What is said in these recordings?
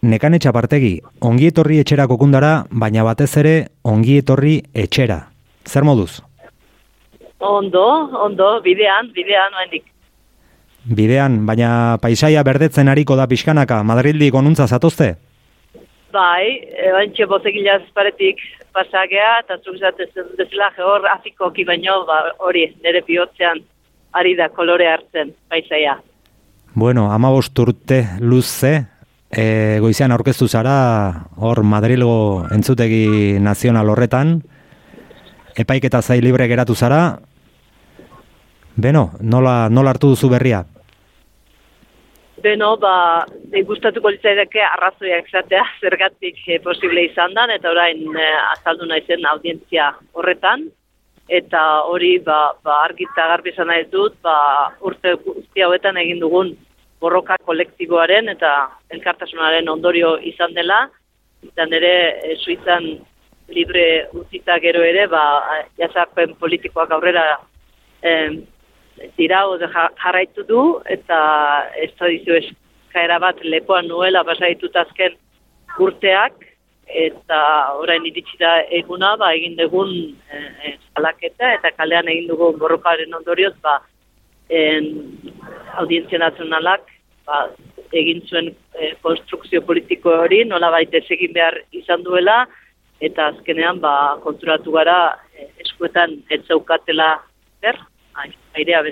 Nekan etxapartegi, ongi etorri etxera kokundara, baina batez ere ongi etorri etxera. Zer moduz? Ondo, ondo, bidean, bidean, oendik. Bidean, baina paisaia berdetzen hariko da pixkanaka, Madrildi konuntza zatozte? Bai, bantxe bozegilaz paretik pasagea, eta zuzatzen dezela hor afikoki baino, ba, hori, nire bihotzean ari da kolore hartzen paisaia. Bueno, ama urte luze, e, goizean aurkeztu zara, hor Madrilgo entzutegi nazional horretan, epaiketa zai libre geratu zara, beno, nola, nola hartu duzu berria? Beno, ba, gustatuko litzaideke arrazoiak zatea zergatik e, posible izan dan, eta orain e, azaldu naizen audientzia horretan, eta hori ba, ba, argita garbi izan nahi dut, ba, urte guzti hauetan egin dugun borroka kolektiboaren eta elkartasunaren ondorio izan dela, eta nire e, suizan libre utzita gero ere, ba, jazarpen politikoak aurrera e, tirau jarraitu du eta ez tradizio eskaera bat lepoan nuela basaitut azken urteak. Eta orain iritsi da eguna ba egin dugun e, salaketa eta kalean egin dugu borrokaren ondorioz ba en audientzia nazionalak ba, egin zuen e, konstrukzio politiko hori nola baita egin behar izan duela eta azkenean ba konturatu gara e, eskuetan ez zaukatela ber airea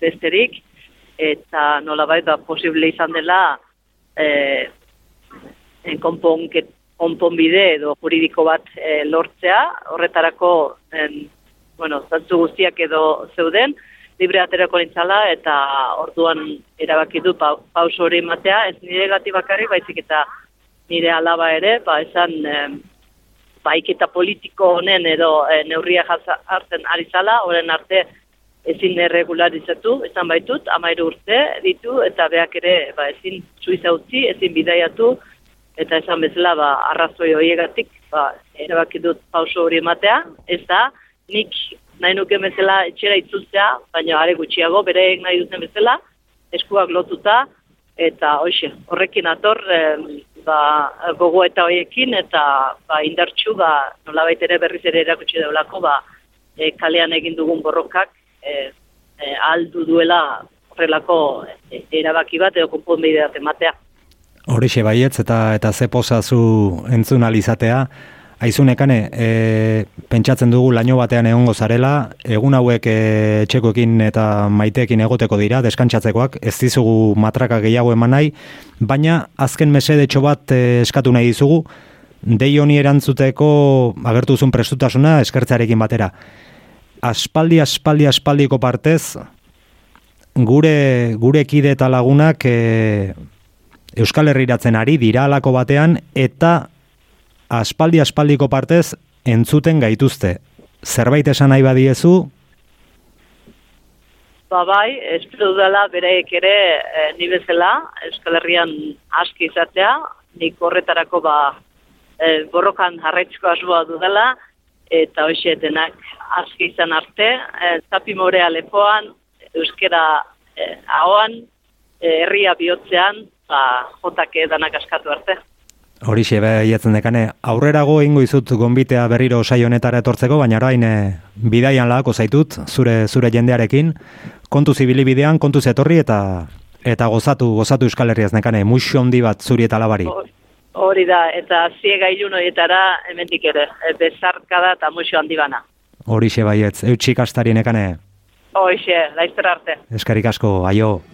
besterik, eta nola da posible izan dela e, konponbide edo juridiko bat e, lortzea, horretarako en, bueno, zantzu guztiak edo zeuden, libre aterako nintzala eta orduan erabaki du pa, pauso hori matea, ez nire gati bakarri, baizik eta nire alaba ere, ba esan e, baiketa politiko honen edo e, neurria hartzen ari zala, horren arte ezin erregularizatu, esan baitut, amairu urte ditu, eta beak ere ba, ezin suiza utzi, ezin bidaiatu, eta esan bezala ba, arrazoi horiegatik, ba, erabaki dut pauso hori ematea, ez da, nik nahi nuke bezala etxera itzultzea, baina are gutxiago, bere nahi duten bezala, eskuak lotuta, eta hoxe, horrekin ator, ba, gogo eta hoiekin, eta ba, indartxu, ba, nola ere berriz ere erakutsi daulako, ba, e, kalean egin dugun borrokak, e, e, aldu duela horrelako e, erabaki bat edo konponbide bat ematea. Horixe baietz eta eta ze posazu entzun alizatea. Aizunekane, e, pentsatzen dugu laino batean egongo zarela, egun hauek e, txekoekin eta maiteekin egoteko dira, deskantxatzekoak, ez dizugu matraka gehiago eman nahi, baina azken mesedetxo bat e, eskatu nahi dizugu, dei honi erantzuteko agertuzun prestutasuna eskertzarekin batera. Aspaldi aspaldi aspaldiko partez gure gure kide eta lagunak e, Euskal Herriratzen ari dira alako batean eta aspaldi aspaldiko partez entzuten gaituzte. Zerbait esan nahi badiezu? Ba bai, espero dudala bereek ere e, ni bezala Euskal Herrian aski izatea, nik horretarako ba e, borrokan jarraitzko asua dudala, eta hoxe aski izan arte, e, zapi morea lepoan, euskera e, ahoan, herria bihotzean, ba, jotake danak askatu arte. Horixe, behiatzen dekane, aurrerago ingo izut gonbitea berriro sai honetara etortzeko, baina orain e, bidaian lagako zaitut, zure zure jendearekin, kontu zibili bidean, kontu zetorri eta eta gozatu, gozatu Euskal Herriaz nekane, muixo handi bat zuri eta labari. Hori da, eta ziega ilun horietara hemendik ere, e, bezarka da eta muixo handi bana. Horixe baietz, eutxik astarien ekane. Horixe, laizter arte. Eskarik asko, aio.